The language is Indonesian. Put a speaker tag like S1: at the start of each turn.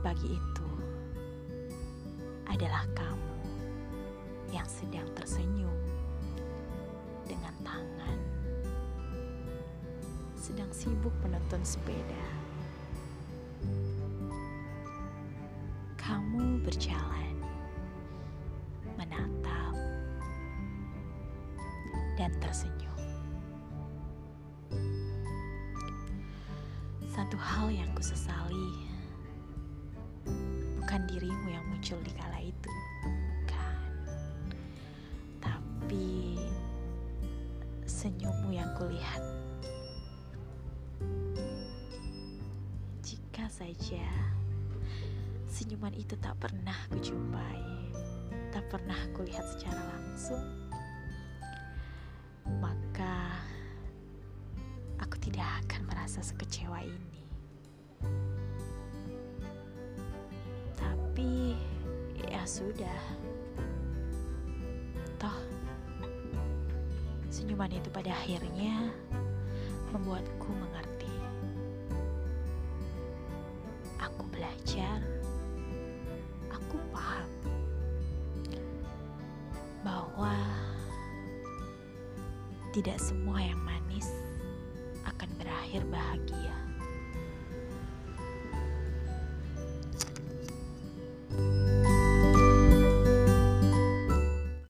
S1: pagi itu adalah kamu yang sedang tersenyum dengan tangan sedang sibuk menonton sepeda. Kamu berjalan, menatap, dan tersenyum. Satu hal yang kusesali bukan dirimu yang muncul di kala itu, bukan. Tapi senyummu yang kulihat. Jika saja senyuman itu tak pernah kujumpai, tak pernah kulihat secara langsung, maka aku tidak akan merasa sekecewa ini. Tapi ya sudah. Toh senyuman itu pada akhirnya membuatku mengerti. Aku belajar, aku paham bahwa tidak semua yang manis akan berakhir bahagia.